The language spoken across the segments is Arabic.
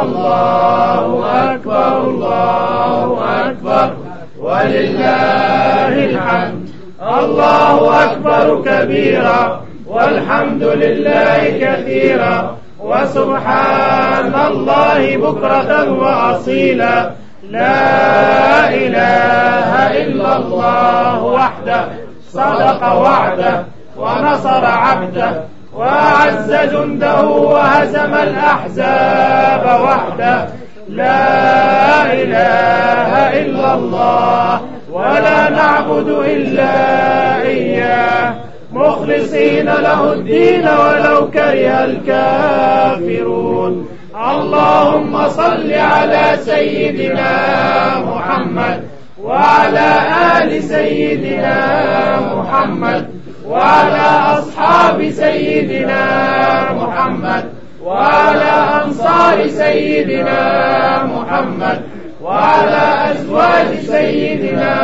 الله أكبر الله أكبر. ولله الحمد. الله أكبر كبيرا والحمد لله كثيرا. وسبحان الله بكرة وأصيلا. لا إله إلا الله وحده. صدق وعده ونصر عبده. وأعز جنده وهزم الأحزاب وحده. لا إله إلا الله ولا نعبد إلا إياه. مخلصين له الدين ولو كره الكافرون. اللهم صل على سيدنا محمد وعلى آل سيدنا محمد. وعلى أصحاب سيدنا محمد وعلى أنصار سيدنا محمد وعلى أزواج سيدنا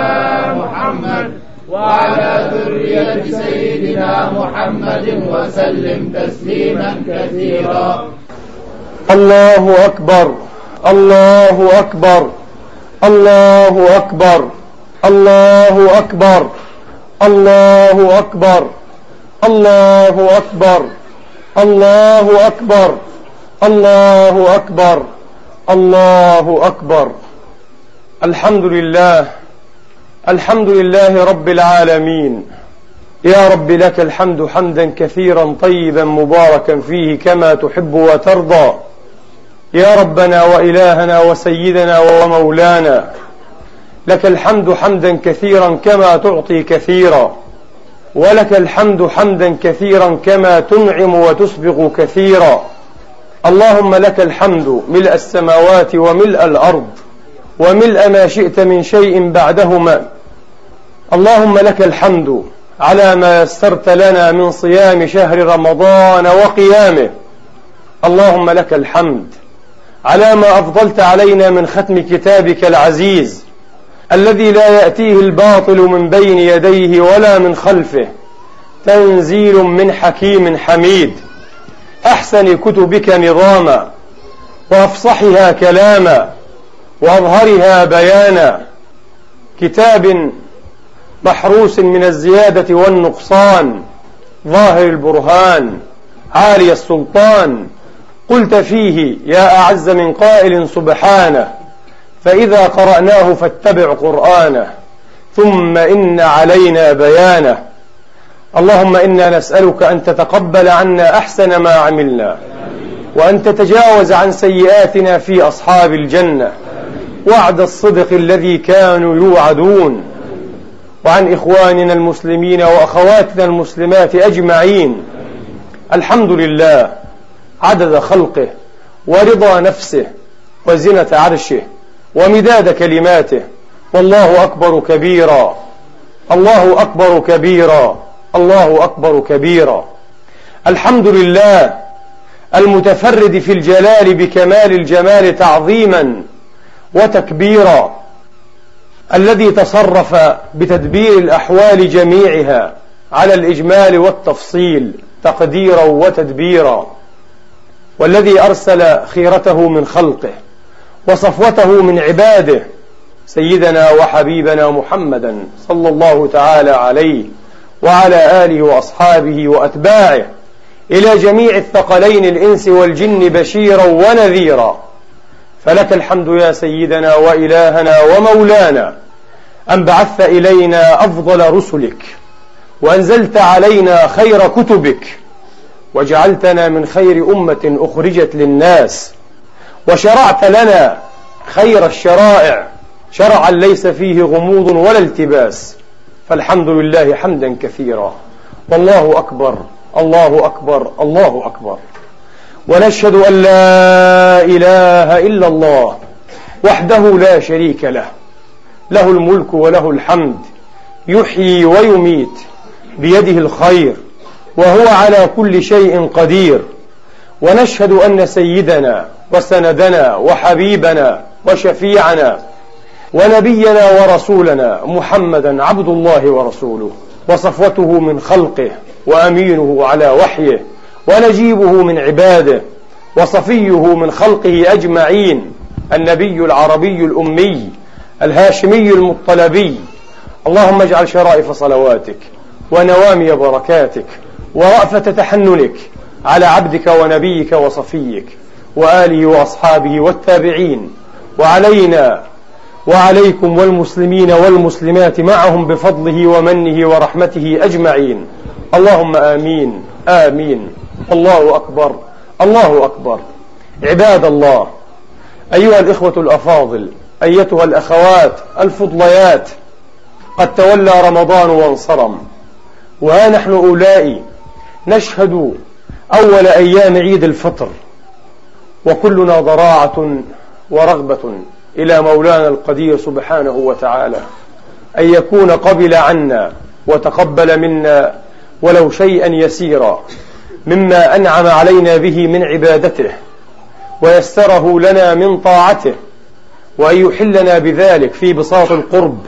محمد وعلى ذرية سيدنا محمد وسلم تسليما كثيرا. الله أكبر الله أكبر الله أكبر الله أكبر. الله أكبر. الله أكبر. الله أكبر. الله أكبر. الله أكبر. الحمد لله. الحمد لله رب العالمين. يا رب لك الحمد حمدا كثيرا طيبا مباركا فيه كما تحب وترضى. يا ربنا وإلهنا وسيدنا ومولانا لك الحمد حمدا كثيرا كما تعطي كثيرا. ولك الحمد حمدا كثيرا كما تنعم وتسبغ كثيرا. اللهم لك الحمد ملء السماوات وملء الأرض وملء ما شئت من شيء بعدهما. اللهم لك الحمد على ما يسرت لنا من صيام شهر رمضان وقيامه. اللهم لك الحمد على ما أفضلت علينا من ختم كتابك العزيز. الذي لا يأتيه الباطل من بين يديه ولا من خلفه. تنزيل من حكيم حميد. أحسن كتبك نظاما. وأفصحها كلاما. وأظهرها بيانا. كتاب محروس من الزيادة والنقصان. ظاهر البرهان. عالي السلطان. قلت فيه يا أعز من قائل سبحانه. فإذا قرأناه فاتبع قرآنه ثم إن علينا بيانه. اللهم إنا نسألك أن تتقبل عنا أحسن ما عملنا وأن تتجاوز عن سيئاتنا في أصحاب الجنة وعد الصدق الذي كانوا يوعدون. وعن إخواننا المسلمين وأخواتنا المسلمات أجمعين. الحمد لله عدد خلقه ورضا نفسه وزنة عرشه. ومداد كلماته. والله أكبر كبيرا. الله أكبر كبيرا. الله أكبر كبيرا. الحمد لله المتفرد في الجلال بكمال الجمال تعظيما وتكبيرا. الذي تصرف بتدبير الأحوال جميعها على الإجمال والتفصيل تقديرا وتدبيرا. والذي أرسل خيرته من خلقه. وصفوته من عباده سيدنا وحبيبنا محمدا صلى الله تعالى عليه وعلى آله وأصحابه وأتباعه إلى جميع الثقلين الإنس والجن بشيرا ونذيرا. فلك الحمد يا سيدنا وإلهنا ومولانا أن بعثت إلينا أفضل رسلك وأنزلت علينا خير كتبك وجعلتنا من خير أمة أخرجت للناس وشرعت لنا خير الشرائع. شرعا ليس فيه غموض ولا التباس. فالحمد لله حمدا كثيرا. والله أكبر. الله أكبر. الله أكبر. ونشهد أن لا إله إلا الله وحده لا شريك له. له الملك وله الحمد. يحيي ويميت بيده الخير. وهو على كل شيء قدير. ونشهد أن سيدنا وسندنا وحبيبنا وشفيعنا ونبينا ورسولنا محمدا عبد الله ورسوله وصفوته من خلقه وأمينه على وحيه ونجيبه من عباده وصفيه من خلقه أجمعين النبي العربي الأمي الهاشمي المطلبي. اللهم اجعل شرائف صلواتك ونوامي بركاتك ورأفة تحننك على عبدك ونبيك وصفيك. وآله وأصحابه والتابعين. وعلينا وعليكم والمسلمين والمسلمات معهم بفضله ومنه ورحمته أجمعين. اللهم آمين. آمين. الله أكبر. الله أكبر. عباد الله أيها الإخوة الأفاضل أيتها الأخوات الفضليات قد تولى رمضان وانصرم. وها نحن أولئي نشهد أول أيام عيد الفطر. وكلنا ضراعة ورغبة إلى مولانا القدير سبحانه وتعالى أن يكون قبل عنا وتقبل منا ولو شيئا يسيرا مما أنعم علينا به من عبادته ويسره لنا من طاعته وأن يحلنا بذلك في بساط القرب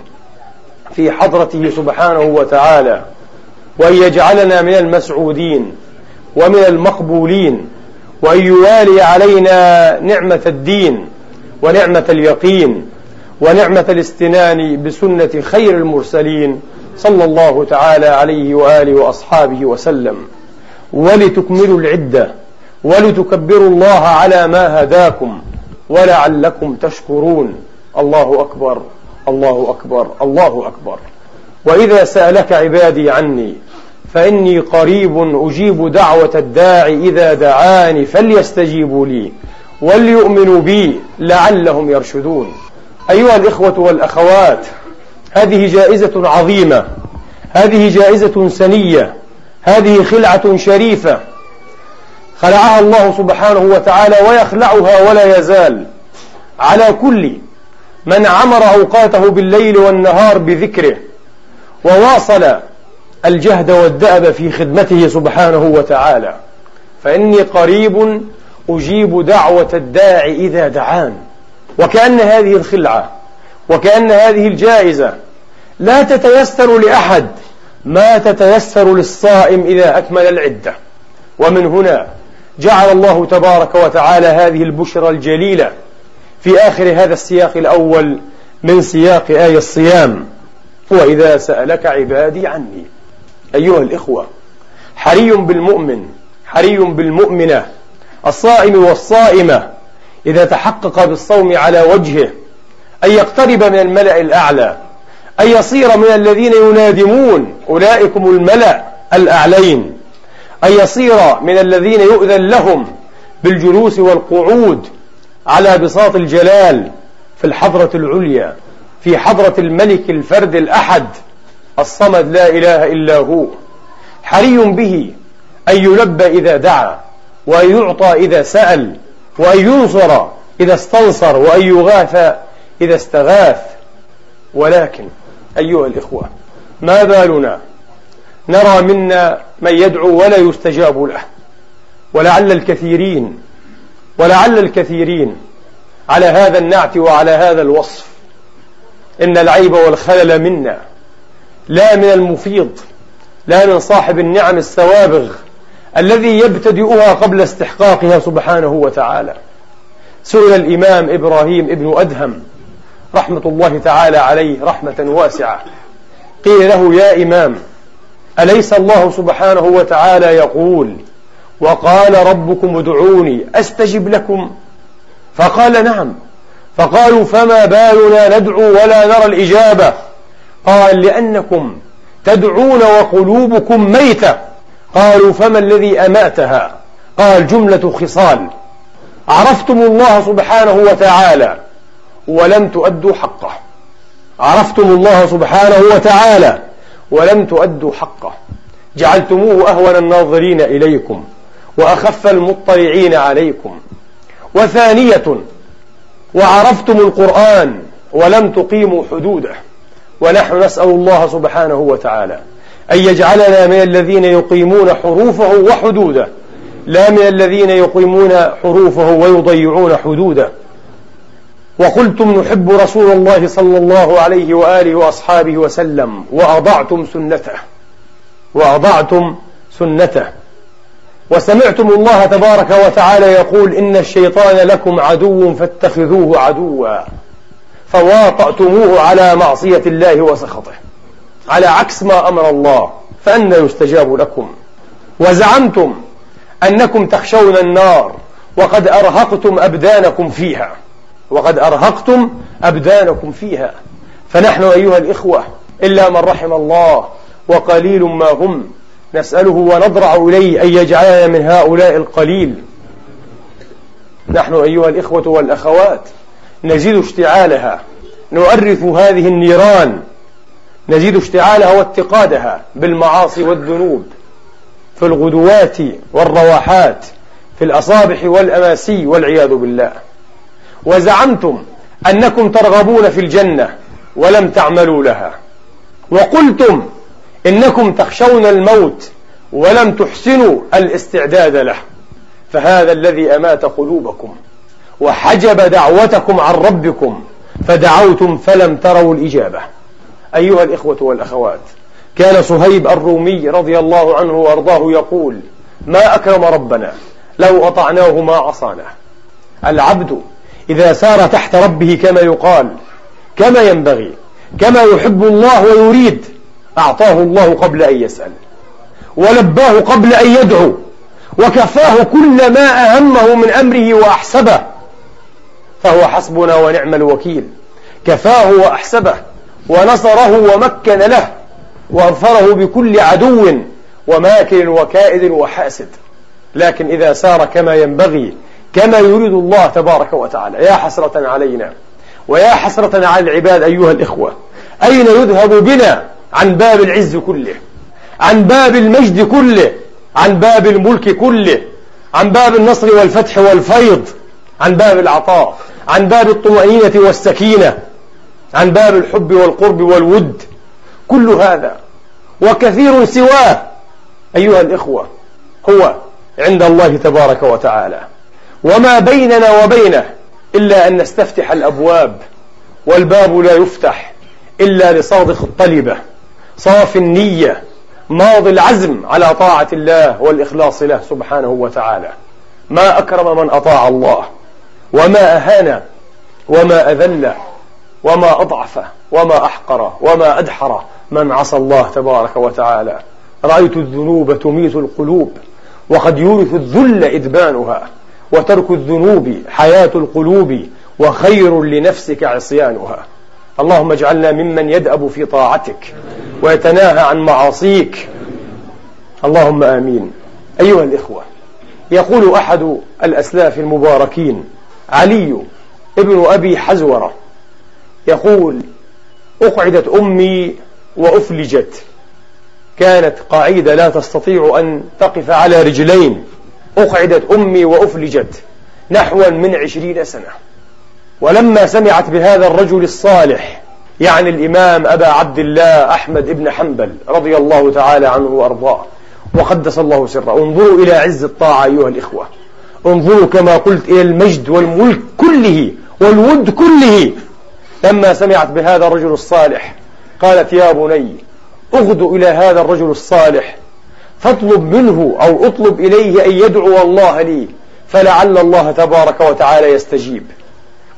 في حضرته سبحانه وتعالى وأن يجعلنا من المسعودين ومن المقبولين وأن يوالي علينا نعمة الدين ونعمة اليقين ونعمة الاستنان بسنة خير المرسلين صلى الله تعالى عليه وآله وأصحابه وسلم. ولتكملوا العدة ولتكبروا الله على ما هداكم ولعلكم تشكرون. الله أكبر الله أكبر الله أكبر. وإذا سألك عبادي عني فإني قريب أجيب دعوة الداعي إذا دعاني فليستجيبوا لي وليؤمنوا بي لعلهم يرشدون. أيها الإخوة والأخوات هذه جائزة عظيمة هذه جائزة سنية هذه خلعة شريفة خلعها الله سبحانه وتعالى ويخلعها ولا يزال. على كل من عمر أوقاته بالليل والنهار بذكره وواصل الجهد والدأب في خدمته سبحانه وتعالى. فإني قريب أجيب دعوة الداعي إذا دعان. وكأن هذه الخلعة وكأن هذه الجائزة لا تتيسر لأحد ما تتيسر للصائم إذا أكمل العدة. ومن هنا جعل الله تبارك وتعالى هذه البشرى الجليلة في آخر هذا السياق الأول من سياق آية الصيام. وإذا سألك عبادي عني أيها الإخوة حري بالمؤمن حري بالمؤمنة الصائم والصائمة إذا تحقق بالصوم على وجهه أن يقترب من الملأ الأعلى أن يصير من الذين ينادمون أولئكم الملأ الأعلين أن يصير من الذين يؤذن لهم بالجلوس والقعود على بساط الجلال في الحضرة العليا في حضرة الملك الفرد الأحد. الصمد لا إله إلا هو حري به أن يلبى إذا دعا وأن يعطى إذا سأل وأن ينصر إذا استنصر وأن يغاث إذا استغاث. ولكن أيها الإخوة ما بالنا؟ نرى منا من يدعو ولا يستجاب له. ولعل الكثيرين ولعل الكثيرين على هذا النعت وعلى هذا الوصف. إن العيب والخلل منا. لا من المفيض لا من صاحب النعم السوابغ الذي يبتدئها قبل استحقاقها سبحانه وتعالى. سئل الإمام إبراهيم ابن أدهم رحمة الله تعالى عليه رحمة واسعة. قيل له يا إمام أليس الله سبحانه وتعالى يقول وقال ربكم ادعوني أستجب لكم؟ فقال نعم. فقالوا فما بالنا ندعو ولا نرى الإجابة؟ قال لأنكم تدعون وقلوبكم ميتة. قالوا فما الذي أماتها؟ قال جملة خصال. عرفتم الله سبحانه وتعالى ولم تؤدوا حقه. عرفتم الله سبحانه وتعالى ولم تؤدوا حقه. جعلتموه أهون الناظرين إليكم وأخف المطلعين عليكم. وثانية وعرفتم القرآن ولم تقيموا حدوده. ونحن نسأل الله سبحانه وتعالى أن يجعلنا من الذين يقيمون حروفه وحدوده لا من الذين يقيمون حروفه ويضيعون حدوده. وقلتم نحب رسول الله صلى الله عليه وآله وأصحابه وسلم وأضعتم سنته وأضعتم سنته. وسمعتم الله تبارك وتعالى يقول إن الشيطان لكم عدو فاتخذوه عدوا. فواطأتموه على معصية الله وسخطه. على عكس ما أمر الله فأنا يستجاب لكم. وزعمتم أنكم تخشون النار وقد أرهقتم أبدانكم فيها. وقد أرهقتم أبدانكم فيها. فنحن أيها الإخوة إلا من رحم الله وقليل ما هم نسأله ونضرع إليه أن يجعلنا من هؤلاء القليل. نحن أيها الإخوة والأخوات نزيد اشتعالها. نؤرث هذه النيران. نزيد اشتعالها واتقادها بالمعاصي والذنوب في الغدوات والرواحات في الأصابح والأماسي والعياذ بالله. وزعمتم أنكم ترغبون في الجنة ولم تعملوا لها. وقلتم إنكم تخشون الموت ولم تحسنوا الاستعداد له. فهذا الذي أمات قلوبكم. وحجب دعوتكم عن ربكم فدعوتم فلم تروا الإجابة. أيها الإخوة والأخوات كان صهيب الرومي رضي الله عنه وأرضاه يقول ما أكرم ربنا لو أطعناه ما عصانا. العبد إذا سار تحت ربه كما يقال كما ينبغي كما يحب الله ويريد أعطاه الله قبل أن يسأل ولباه قبل أن يدعو وكفاه كل ما أهمه من أمره وأحسبه فهو حسبنا ونعم الوكيل. كفاه وأحسبه ونصره ومكن له وأظفره بكل عدو وماكر وكائد وحاسد. لكن إذا سار كما ينبغي كما يريد الله تبارك وتعالى. يا حسرة علينا ويا حسرة على العباد أيها الإخوة. أين يذهب بنا عن باب العز كله؟ عن باب المجد كله؟ عن باب الملك كله؟ عن باب النصر والفتح والفيض؟ عن باب العطاء عن باب الطمأنينة والسكينة عن باب الحب والقرب والود. كل هذا وكثير سواه أيها الإخوة هو عند الله تبارك وتعالى. وما بيننا وبينه إلا أن نستفتح الأبواب والباب لا يفتح إلا لصادق الطلبة. صاف النية ماضي العزم على طاعة الله والإخلاص له سبحانه وتعالى. ما أكرم من أطاع الله. وما أهان وما أذل وما أضعف وما أحقر وما أدحر من عصى الله تبارك وتعالى. رأيت الذنوب تميت القلوب وقد يورث الذل إدبانها وترك الذنوب حياة القلوب وخير لنفسك عصيانها. اللهم اجعلنا ممن يدأب في طاعتك ويتناهى عن معاصيك. اللهم آمين. أيها الإخوة يقول أحد الأسلاف المباركين علي ابن أبي حزورة يقول أقعدت أمي وأفلجت. كانت قاعدة لا تستطيع أن تقف على رجلين. أقعدت أمي وأفلجت نحوا من عشرين سنة. ولما سمعت بهذا الرجل الصالح يعني الإمام أبا عبد الله أحمد بن حنبل رضي الله تعالى عنه وأرضاه وقدس الله سره. انظروا إلى عز الطاعة أيها الإخوة. انظروا كما قلت إلى المجد والملك كله والود كله. لما سمعت بهذا الرجل الصالح قالت يا بني أغدو إلى هذا الرجل الصالح فاطلب منه أو أطلب إليه أن يدعو الله لي فلعل الله تبارك وتعالى يستجيب.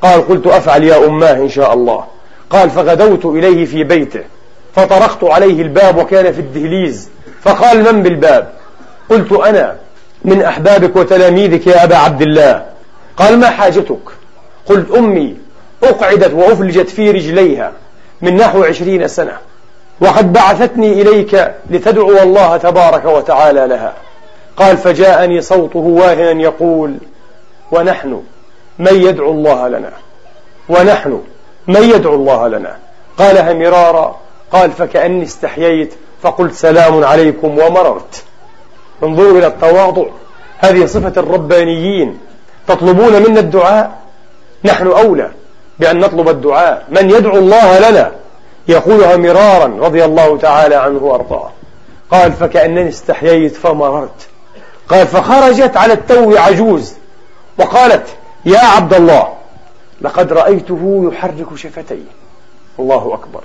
قال قلت أفعل يا أماه إن شاء الله. قال فغدوت إليه في بيته فطرقت عليه الباب وكان في الدهليز فقال من بالباب؟ قلت أنا. من أحبابك وتلاميذك يا أبا عبد الله. قال ما حاجتك؟ قلت أمي أقعدت وأفلجت في رجليها من نحو عشرين سنة وقد بعثتني إليك لتدعو الله تبارك وتعالى لها. قال فجاءني صوته واهنا يقول ونحن من يدعو الله لنا ونحن من يدعو الله لنا. قالها مرارا قال فكأني استحييت فقلت سلام عليكم ومررت. انظروا إلى التواضع. هذه صفة الربانيين. تطلبون منا الدعاء؟ نحن أولى بأن نطلب الدعاء. من يدعو الله لنا؟ يقولها مرارا رضي الله تعالى عنه وأرضاه. قال فكأنني استحييت فمررت. قال فخرجت على التو عجوز. وقالت يا عبد الله لقد رأيته يحرك شفتيه. الله أكبر.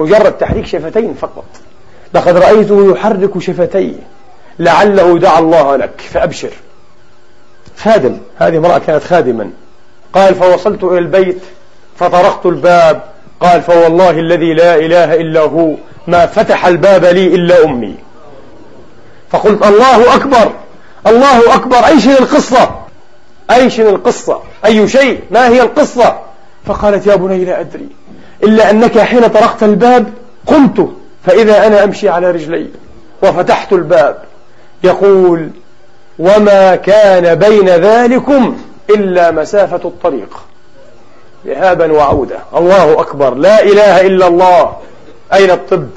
مجرد تحريك شفتين فقط. لقد رأيته يحرك شفتيه. لعله دعا الله لك فأبشر. خادم هذه امرأة كانت خادما. قال فوصلت إلى البيت فطرقت الباب. قال فوالله الذي لا إله إلا هو ما فتح الباب لي إلا أمي. فقلت الله أكبر الله أكبر أي شيء القصة؟ أي شيء القصة؟ أي شيء؟ ما هي القصة؟ فقالت يا بني لا أدري. إلا أنك حين طرقت الباب قمت فإذا أنا أمشي على رجلي وفتحت الباب. يقول وما كان بين ذلكم إلا مسافة الطريق. ذهابا وعودة. الله أكبر. لا إله إلا الله. أين الطب؟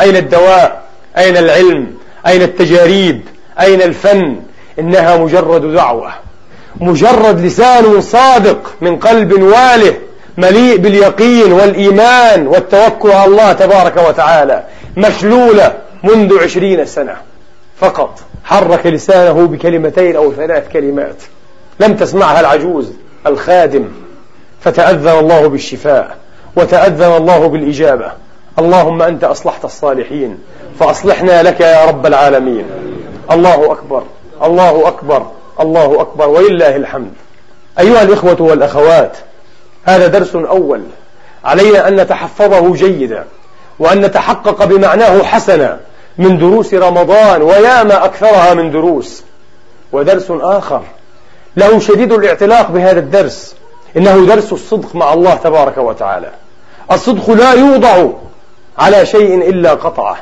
أين الدواء؟ أين العلم؟ أين التجاريب؟ أين الفن؟ إنها مجرد دعوة. مجرد لسان صادق من قلب واله مليء باليقين والإيمان والتوكل على الله تبارك وتعالى مشلولة منذ عشرين سنة. فقط. حرك لسانه بكلمتين أو ثلاث كلمات. لم تسمعها العجوز الخادم. فتأذن الله بالشفاء وتأذن الله بالإجابة. اللهم أنت أصلحت الصالحين فأصلحنا لك يا رب العالمين. الله أكبر الله أكبر الله أكبر ولله الحمد. أيها الإخوة والأخوات هذا درس أول. علينا أن نتحفظه جيدا وأن نتحقق بمعناه حسنا. من دروس رمضان وياما أكثرها من دروس. ودرس آخر. له شديد الاعتلاق بهذا الدرس. إنه درس الصدق مع الله تبارك وتعالى. الصدق لا يوضع على شيء إلا قطعه.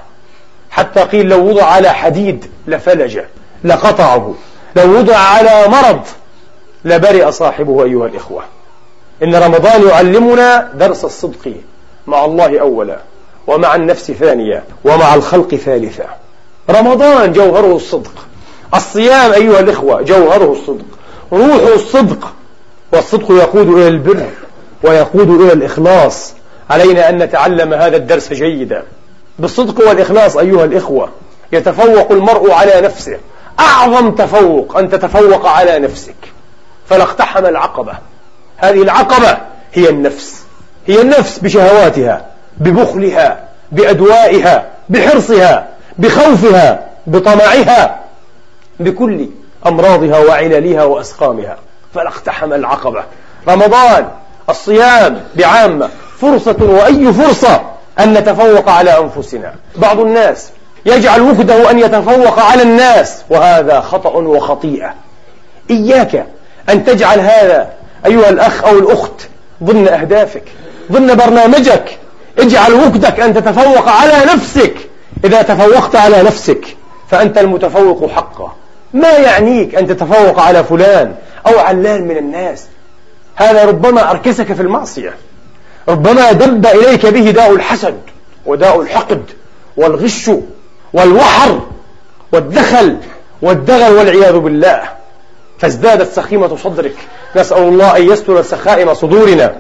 حتى قيل لو وضع على حديد لفلج لقطعه. لو وضع على مرض لبرئ صاحبه أيها الإخوة. إن رمضان يعلمنا درس الصدق مع الله أولا. ومع النفس ثانية ومع الخلق ثالثة. رمضان جوهره الصدق. الصيام أيها الإخوة جوهره الصدق. روحه الصدق. والصدق يقود إلى البر ويقود إلى الإخلاص. علينا أن نتعلم هذا الدرس جيدا. بالصدق والإخلاص أيها الإخوة يتفوق المرء على نفسه. أعظم تفوق أن تتفوق على نفسك. فلا اقتحم العقبة. هذه العقبة هي النفس. هي النفس بشهواتها. ببخلها بأدوائها بحرصها بخوفها بطمعها بكل أمراضها وعللها وأسقامها. فلا اقتحم العقبة. رمضان الصيام بعامة. فرصة وأي فرصة أن نتفوق على أنفسنا. بعض الناس يجعل وكده أن يتفوق على الناس وهذا خطأ وخطيئة. إياك أن تجعل هذا أيها الأخ أو الأخت ضمن أهدافك ضمن برنامجك اجعل وكدك أن تتفوق على نفسك. إذا تفوقت على نفسك فأنت المتفوق حقا. ما يعنيك أن تتفوق على فلان أو علان من الناس. هذا ربما أركسك في المعصية. ربما دب إليك به داء الحسد وداء الحقد والغش والوحر والدخل والدغل والعياذ بالله. فازدادت سخيمة صدرك. نسأل الله أن يستر سخائم صدورنا.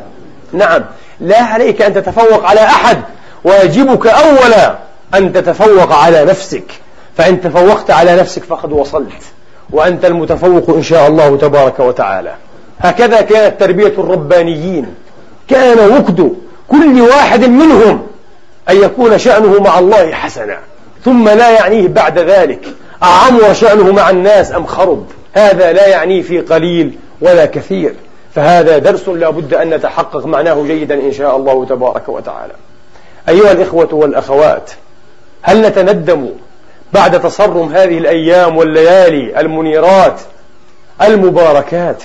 نعم. لا عليك أن تتفوق على أحد واجبك أولا أن تتفوق على نفسك. فإن تفوقت على نفسك فقد وصلت وأنت المتفوق إن شاء الله تبارك وتعالى. هكذا كانت تربية الربانيين. كان وكد كل واحد منهم أن يكون شأنه مع الله حسنا ثم لا يعنيه بعد ذلك. أعمر شأنه مع الناس أم خرب؟ هذا لا يعنيه في قليل ولا كثير. فهذا درس لا بد أن نتحقق معناه جيدا إن شاء الله تبارك وتعالى. أيها الإخوة والأخوات هل نتندم بعد تصرم هذه الأيام والليالي المنيرات المباركات؟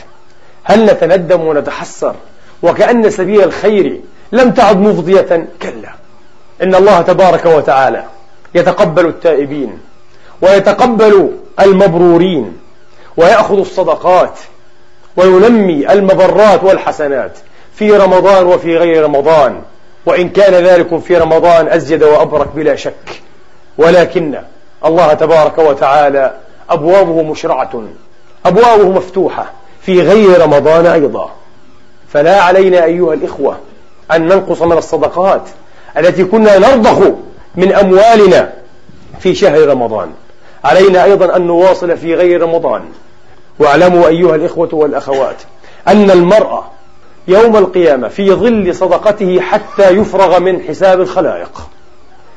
هل نتندم ونتحسر وكأن سبيل الخير لم تعد مفضية؟ كلا. إن الله تبارك وتعالى يتقبل التائبين ويتقبل المبرورين ويأخذ الصدقات وينمي المبرات والحسنات في رمضان وفي غير رمضان وإن كان ذلك في رمضان أزيد وأبرك بلا شك. ولكن الله تبارك وتعالى أبوابه مشرعة أبوابه مفتوحة في غير رمضان أيضا. فلا علينا أيها الإخوة أن ننقص من الصدقات التي كنا نرضخ من أموالنا في شهر رمضان. علينا أيضا أن نواصل في غير رمضان. واعلموا أيها الإخوة والأخوات أن المرأة يوم القيامة في ظل صدقته حتى يفرغ من حساب الخلائق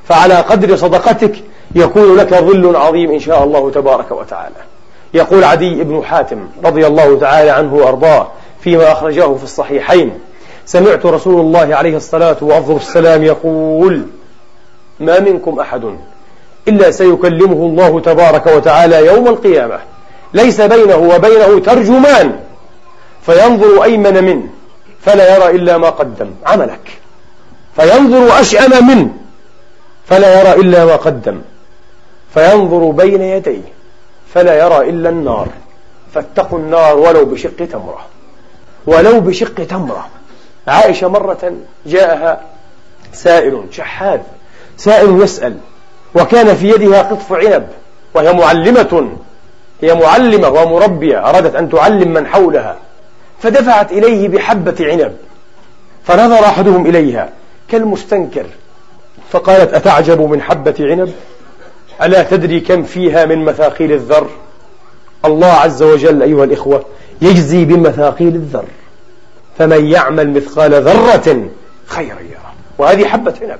فعلى قدر صدقتك يكون لك ظل عظيم إن شاء الله تبارك وتعالى. يقول عدي بن حاتم رضي الله تعالى عنه وأرضاه فيما أخرجاه في الصحيحين سمعت رسول الله عليه الصلاة وأفضل السلام يقول ما منكم أحد إلا سيكلمه الله تبارك وتعالى يوم القيامة ليس بينه وبينه ترجمان. فينظر أيمن منه فلا يرى إلا ما قدم. عملك. فينظر أشأم منه فلا يرى إلا ما قدم. فينظر بين يديه فلا يرى إلا النار. فاتقوا النار ولو بشق تمرة. ولو بشق تمرة. عائشة مرة جاءها سائل شحاذ سائل يسأل وكان في يدها قطف عنب وهي معلمة. هي معلمة ومربية أرادت أن تعلم من حولها. فدفعت إليه بحبة عنب. فنظر أحدهم إليها كالمستنكر. فقالت أتعجب من حبة عنب؟ ألا تدري كم فيها من مثاقيل الذر؟ الله عز وجل أيها الإخوة يجزي بمثاقيل الذر. فمن يعمل مثقال ذرة خيرا يرى وهذه حبة عنب.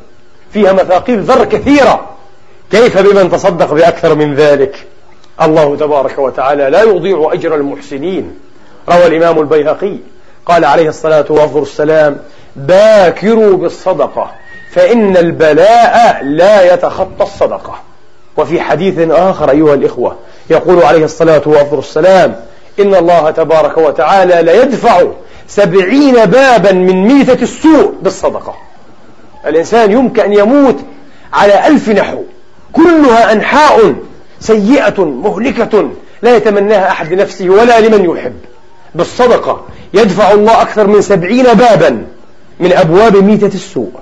فيها مثاقيل ذر كثيرة. كيف بمن تصدق بأكثر من ذلك؟ الله تبارك وتعالى لا يضيع أجر المحسنين. روى الإمام البيهقي قال عليه الصلاة والسلام باكروا بالصدقة فإن البلاء لا يتخطى الصدقة. وفي حديث آخر أيها الإخوة يقول عليه الصلاة والسلام إن الله تبارك وتعالى ليدفع سبعين بابا من ميتة السوء بالصدقة. الإنسان يمكن أن يموت على ألف نحو كلها أنحاء سيئة مهلكة لا يتمناها أحد لنفسه ولا لمن يحب. بالصدقة يدفع الله أكثر من سبعين بابا من أبواب ميتة السوء.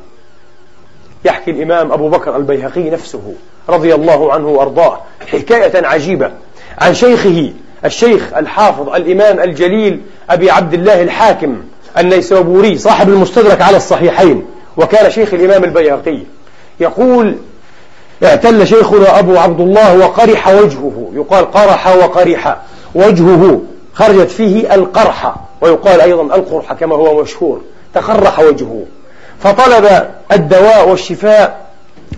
يحكي الإمام أبو بكر البيهقي نفسه رضي الله عنه وأرضاه حكاية عجيبة عن شيخه الشيخ الحافظ الإمام الجليل أبي عبد الله الحاكم النيسابوري صاحب المستدرك على الصحيحين وكان شيخ الإمام البيهقي يقول اعتل شيخنا أبو عبد الله وقرح وجهه. يقال قرح وقرح. وجهه خرجت فيه القرحة ويقال أيضا القرحة كما هو مشهور. تخرح وجهه. فطلب الدواء والشفاء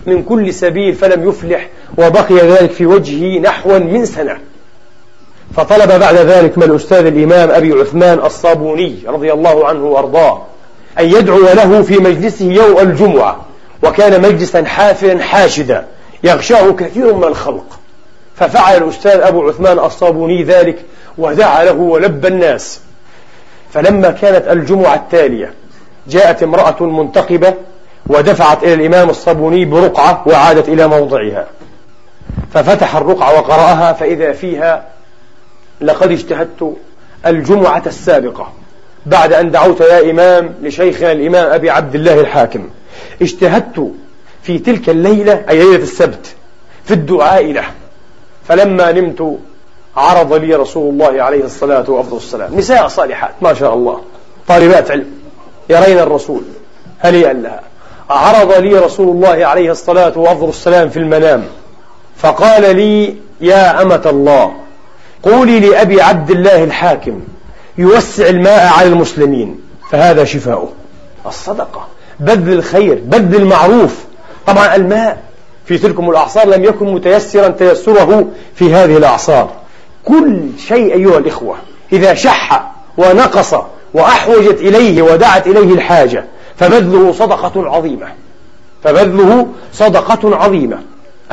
من كل سبيل فلم يفلح وبقي ذلك في وجهه نحو من سنة. فطلب بعد ذلك من الأستاذ الإمام أبي عثمان الصابوني رضي الله عنه وأرضاه أن يدعو له في مجلسه يوم الجمعة. وكان مجلسا حافلا حاشدا. يغشاه كثير من الخلق. ففعل الأستاذ أبو عثمان الصابوني ذلك ودعا له ولب الناس. فلما كانت الجمعة التالية جاءت امرأة منتقبة ودفعت إلى الإمام الصابوني برقعة وعادت إلى موضعها. ففتح الرقعة وقرأها فإذا فيها لقد اجتهدت الجمعة السابقة. بعد أن دعوت يا إمام لشيخنا الإمام أبي عبد الله الحاكم. اجتهدت في تلك الليلة أي ليلة السبت في الدعاء له. فلما نمت عرض لي رسول الله عليه الصلاة والسلام نساء صالحات ما شاء الله. طالبات علم. يرين الرسول هنيئا لها. عرض لي رسول الله عليه الصلاة والسلام في المنام. فقال لي يا أمة الله قولي لأبي عبد الله الحاكم يوسع الماء على المسلمين. فهذا شفاؤه. الصدقة. بذل الخير بذل المعروف. طبعا الماء في تلكم الأعصار لم يكن متيسرا تيسره في هذه الأعصار. كل شيء أيها الإخوة إذا شح ونقص وأحوجت إليه ودعت إليه الحاجة فبذله صدقة عظيمة. فبذله صدقة عظيمة.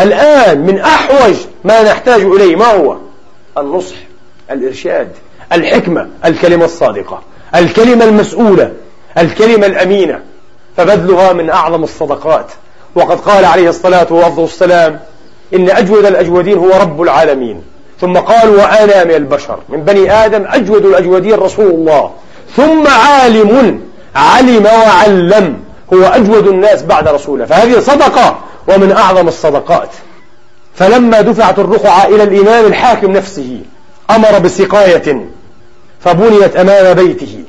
الآن من أحوج ما نحتاج إليه ما هو؟ النصح الإرشاد الحكمة الكلمة الصادقة الكلمة المسؤولة الكلمة الأمينة. فبذلها من أعظم الصدقات. وقد قال عليه الصلاة والسلام إن أجود الأجودين هو رب العالمين. ثم قال وأنا من البشر من بني آدم أجود الأجودين رسول الله. ثم عالم علم وعلم هو أجود الناس بعد رسوله. فهذه صدقة ومن أعظم الصدقات. فلما دفعت الرقعة إلى الإمام الحاكم نفسه أمر بسقاية فبنيت أمام بيته.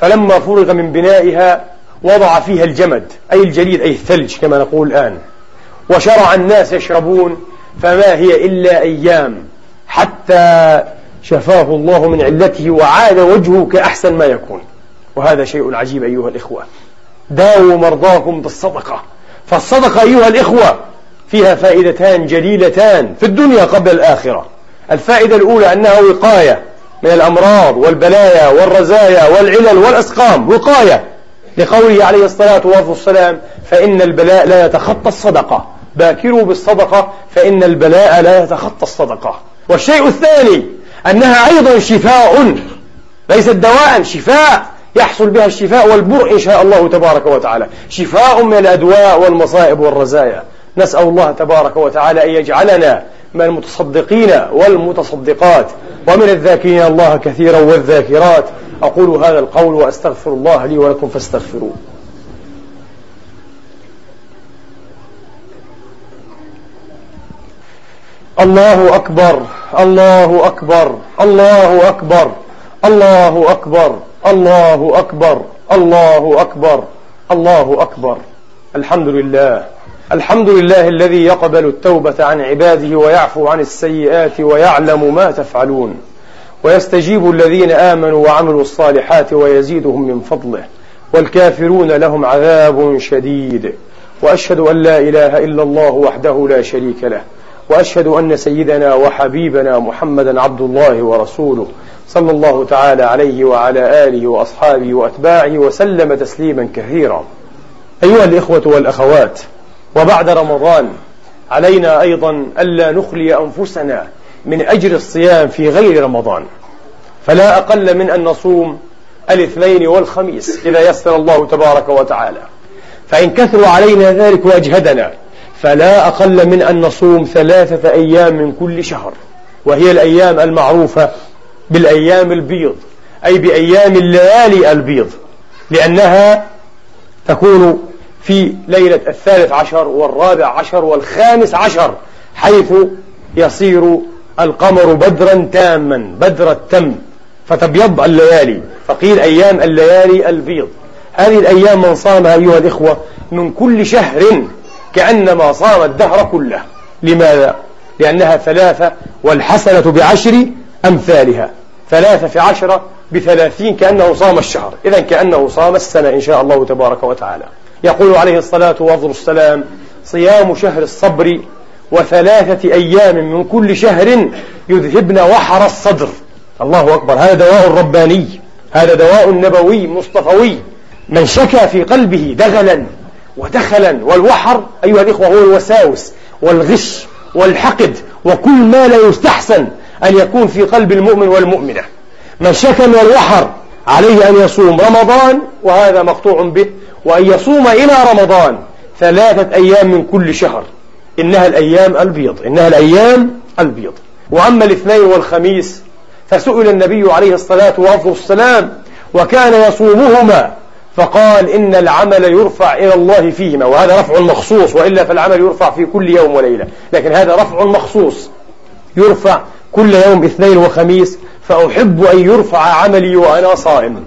فلما فرغ من بنائها وضع فيها الجمد أي الجليد أي الثلج كما نقول الآن. وشرع الناس يشربون فما هي إلا أيام حتى شفاه الله من علته وعاد وجهه كأحسن ما يكون. وهذا شيء عجيب أيها الإخوة. داووا مرضاكم بالصدقة. فالصدقة أيها الإخوة فيها فائدتان جليلتان في الدنيا قبل الآخرة. الفائدة الأولى أنها وقاية من الأمراض والبلايا والرزايا والعلل والأسقام وقاية. لقوله عليه الصلاة والسلام فإن البلاء لا يتخطى الصدقة. باكروا بالصدقة فإن البلاء لا يتخطى الصدقة. والشيء الثاني أنها أيضا شفاء ليست دواء شفاء. يحصل بها الشفاء والبر إن شاء الله تبارك وتعالى. شفاء من الأدواء والمصائب والرزايا. نسأل الله تبارك وتعالى أن يجعلنا من المتصدقين والمتصدقات. ومن الذاكرين الله كثيرا والذاكرات. أقول هذا القول وأستغفر الله لي ولكم فاستغفروه. الله أكبر الله أكبر الله أكبر الله أكبر الله أكبر الله أكبر الله أكبر. الحمد لله الحمد لله الذي يقبل التوبة عن عباده ويعفو عن السيئات ويعلم ما تفعلون. ويستجيب الذين آمنوا وعملوا الصالحات ويزيدهم من فضله والكافرون لهم عذاب شديد. وأشهد أن لا إله إلا الله وحده لا شريك له وأشهد أن سيدنا وحبيبنا محمدا عبد الله ورسوله صلى الله تعالى عليه وعلى آله وأصحابه وأتباعه وسلم تسليما كثيرا. أيها الإخوة والأخوات وبعد رمضان علينا أيضا ألا نخلي أنفسنا من أجر الصيام في غير رمضان. فلا أقل من أن نصوم الاثنين والخميس إذا يسر الله تبارك وتعالى. فإن كثر علينا ذلك وأجهدنا فلا أقل من أن نصوم ثلاثة أيام من كل شهر. وهي الأيام المعروفة بالأيام البيض أي بأيام الليالي البيض لأنها تكون في ليلة الثالث عشر والرابع عشر والخامس عشر حيث يصير القمر بدرا تاما بدر التم فتبيض الليالي. فقيل أيام الليالي البيض. هذه الأيام من صامها أيها الإخوة من كل شهر كأنما صام الدهر كله. لماذا؟ لأنها ثلاثة والحسنة بعشر أمثالها. ثلاثة في عشرة بثلاثين كأنه صام الشهر. إذا كأنه صام السنة إن شاء الله تبارك وتعالى. يقول عليه الصلاة والسلام صيام شهر الصبر وثلاثة أيام من كل شهر يذهبن وحر الصدر. الله أكبر. هذا دواء رباني. هذا دواء نبوي مصطفوي. من شكى في قلبه دغلا ودخلا والوحر أيها الإخوة هو الوساوس والغش والحقد وكل ما لا يستحسن أن يكون في قلب المؤمن والمؤمنة. من شكى من الوحر عليه أن يصوم رمضان وهذا مقطوع به وأن يصوم إلى رمضان ثلاثة أيام من كل شهر. إنها الأيام البيض إنها الأيام البيض. وأما الاثنين والخميس فسئل النبي عليه الصلاة والسلام وكان يصومهما فقال إن العمل يرفع إلى الله فيهما وهذا رفع مخصوص وإلا فالعمل يرفع في كل يوم وليلة. لكن هذا رفع مخصوص يرفع كل يوم اثنين وخميس فأحب أن يرفع عملي وأنا صائم.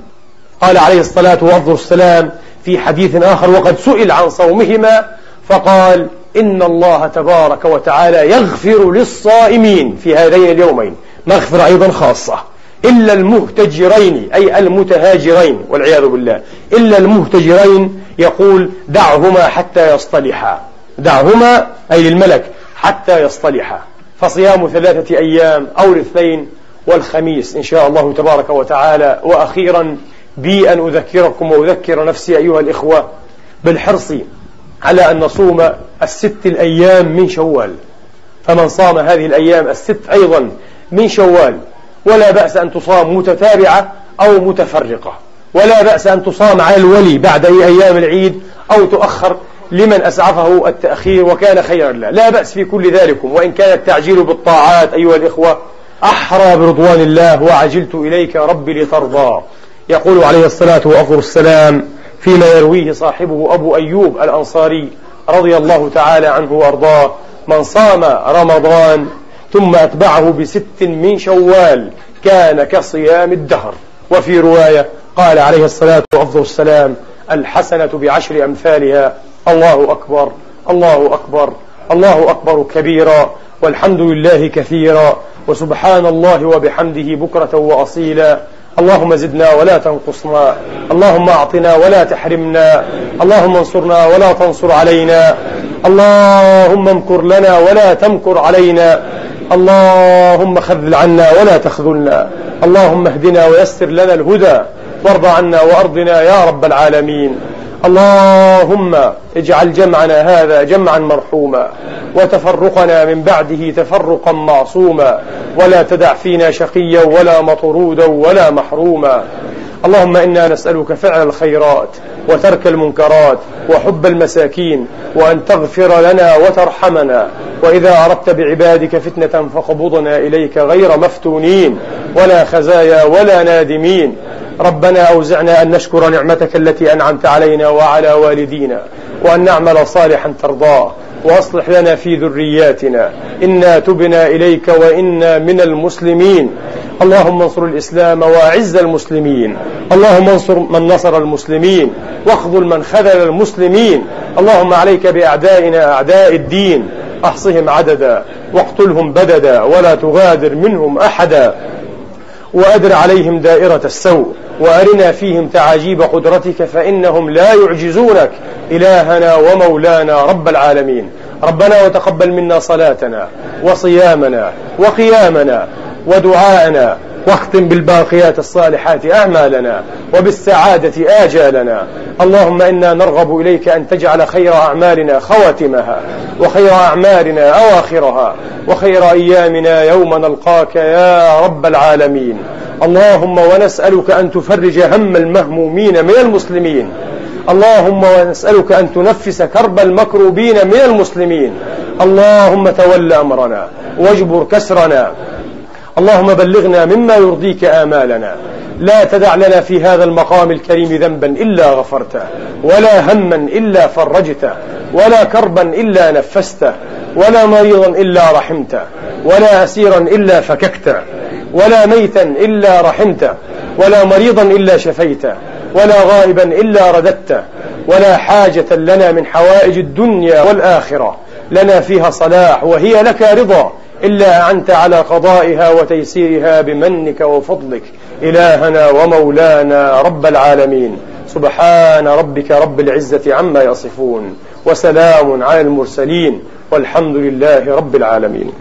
قال عليه الصلاة والسلام في حديث آخر وقد سئل عن صومهما فقال إن الله تبارك وتعالى يغفر للصائمين في هذين اليومين. مغفرة أيضا خاصة. إلا المهتجرين أي المتهاجرين والعياذ بالله. إلا المهتجرين يقول دعهما حتى يصطلحا. دعهما أي للملك حتى يصطلحا. فصيام ثلاثة أيام أو الاثنين والخميس إن شاء الله تبارك وتعالى. وأخيرا بي أن أذكركم وأذكر نفسي أيها الإخوة بالحرص على أن نصوم الست الأيام من شوال. فمن صام هذه الأيام الست أيضا من شوال. ولا بأس أن تصام متتابعة أو متفرقة. ولا بأس أن تصام على الولي بعد أيام العيد أو تؤخر لمن أسعفه التأخير وكان خيرا له. لا بأس في كل ذلك وإن كان التعجيل بالطاعات أيها الإخوة أحرى برضوان الله وعجلت إليك ربي لترضى. يقول عليه الصلاة والسلام فيما يرويه صاحبه أبو أيوب الأنصاري رضي الله تعالى عنه وأرضاه من صام رمضان ثم أتبعه بست من شوال كان كصيام الدهر وفي رواية قال عليه الصلاة والسلام الحسنة بعشر أمثالها الله أكبر الله أكبر الله أكبر كبيرا والحمد لله كثيرا وسبحان الله وبحمده بكرة وأصيلا. اللهم زدنا ولا تنقصنا اللهم أعطنا ولا تحرمنا اللهم انصرنا ولا تنصر علينا اللهم امكر لنا ولا تمكر علينا اللهم خذل عنا ولا تخذلنا اللهم اهدنا ويسر لنا الهدى وارض عنا وأرضنا يا رب العالمين. اللهم اجعل جمعنا هذا جمعا مرحوما وتفرقنا من بعده تفرقا معصوما ولا تدع فينا شقيا ولا مطرودا ولا محروما. اللهم إنا نسألك فعل الخيرات وترك المنكرات وحب المساكين وأن تغفر لنا وترحمنا. وإذا أردت بعبادك فتنة فاقبضنا إليك غير مفتونين ولا خزايا ولا نادمين. ربنا أوزعنا أن نشكر نعمتك التي أنعمت علينا وعلى والدينا. وأن نعمل صالحا ترضاه وأصلح لنا في ذرياتنا. إنا تبنا إليك وإنا من المسلمين. اللهم انصر الإسلام وأعز المسلمين. اللهم انصر من نصر المسلمين. واخذل من خذل المسلمين. اللهم عليك بأعدائنا أعداء الدين. أحصهم عددا. واقتلهم بددا. ولا تغادر منهم أحدا. وأدر عليهم دائرة السوء وأرنا فيهم تعاجيب قدرتك فإنهم لا يعجزونك. إلهنا ومولانا رب العالمين. ربنا وتقبل منا صلاتنا وصيامنا وقيامنا ودعاءنا واختم بالباقيات الصالحات أعمالنا وبالسعادة آجالنا. اللهم إنا نرغب إليك أن تجعل خير أعمالنا خواتمها وخير أعمالنا أواخرها وخير أيامنا يوم نلقاك يا رب العالمين. اللهم ونسألك أن تفرج هم المهمومين من المسلمين. اللهم ونسألك أن تنفس كرب المكروبين من المسلمين. اللهم تول أمرنا واجبر كسرنا اللهم بلغنا مما يرضيك آمالنا. لا تدع لنا في هذا المقام الكريم ذنبا إلا غفرته ولا هما إلا فرجته ولا كربا إلا نفسته ولا مريضا إلا رحمته ولا أسيرا إلا فككته ولا ميتا إلا رحمته ولا مريضا إلا شفيته ولا غائبا إلا رددته ولا حاجة لنا من حوائج الدنيا والآخرة. لنا فيها صلاح وهي لك رضا. إلا أعنت على قضائها وتيسيرها بمنك وفضلك إلهنا ومولانا رب العالمين. سبحان ربك رب العزة عما يصفون وسلام على المرسلين والحمد لله رب العالمين.